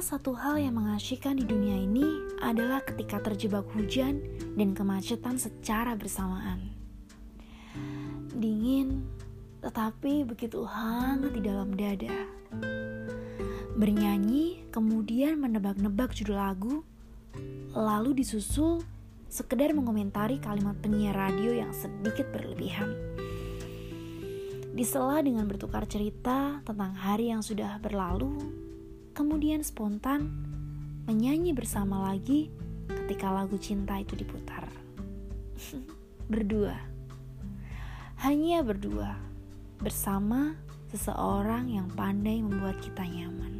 satu hal yang mengasyikkan di dunia ini adalah ketika terjebak hujan dan kemacetan secara bersamaan. Dingin, tetapi begitu hangat di dalam dada. Bernyanyi, kemudian menebak-nebak judul lagu, lalu disusul sekedar mengomentari kalimat penyiar radio yang sedikit berlebihan. Disela dengan bertukar cerita tentang hari yang sudah berlalu, kemudian spontan menyanyi bersama lagi ketika lagu cinta itu diputar. berdua. Hanya berdua. Bersama seseorang yang pandai membuat kita nyaman.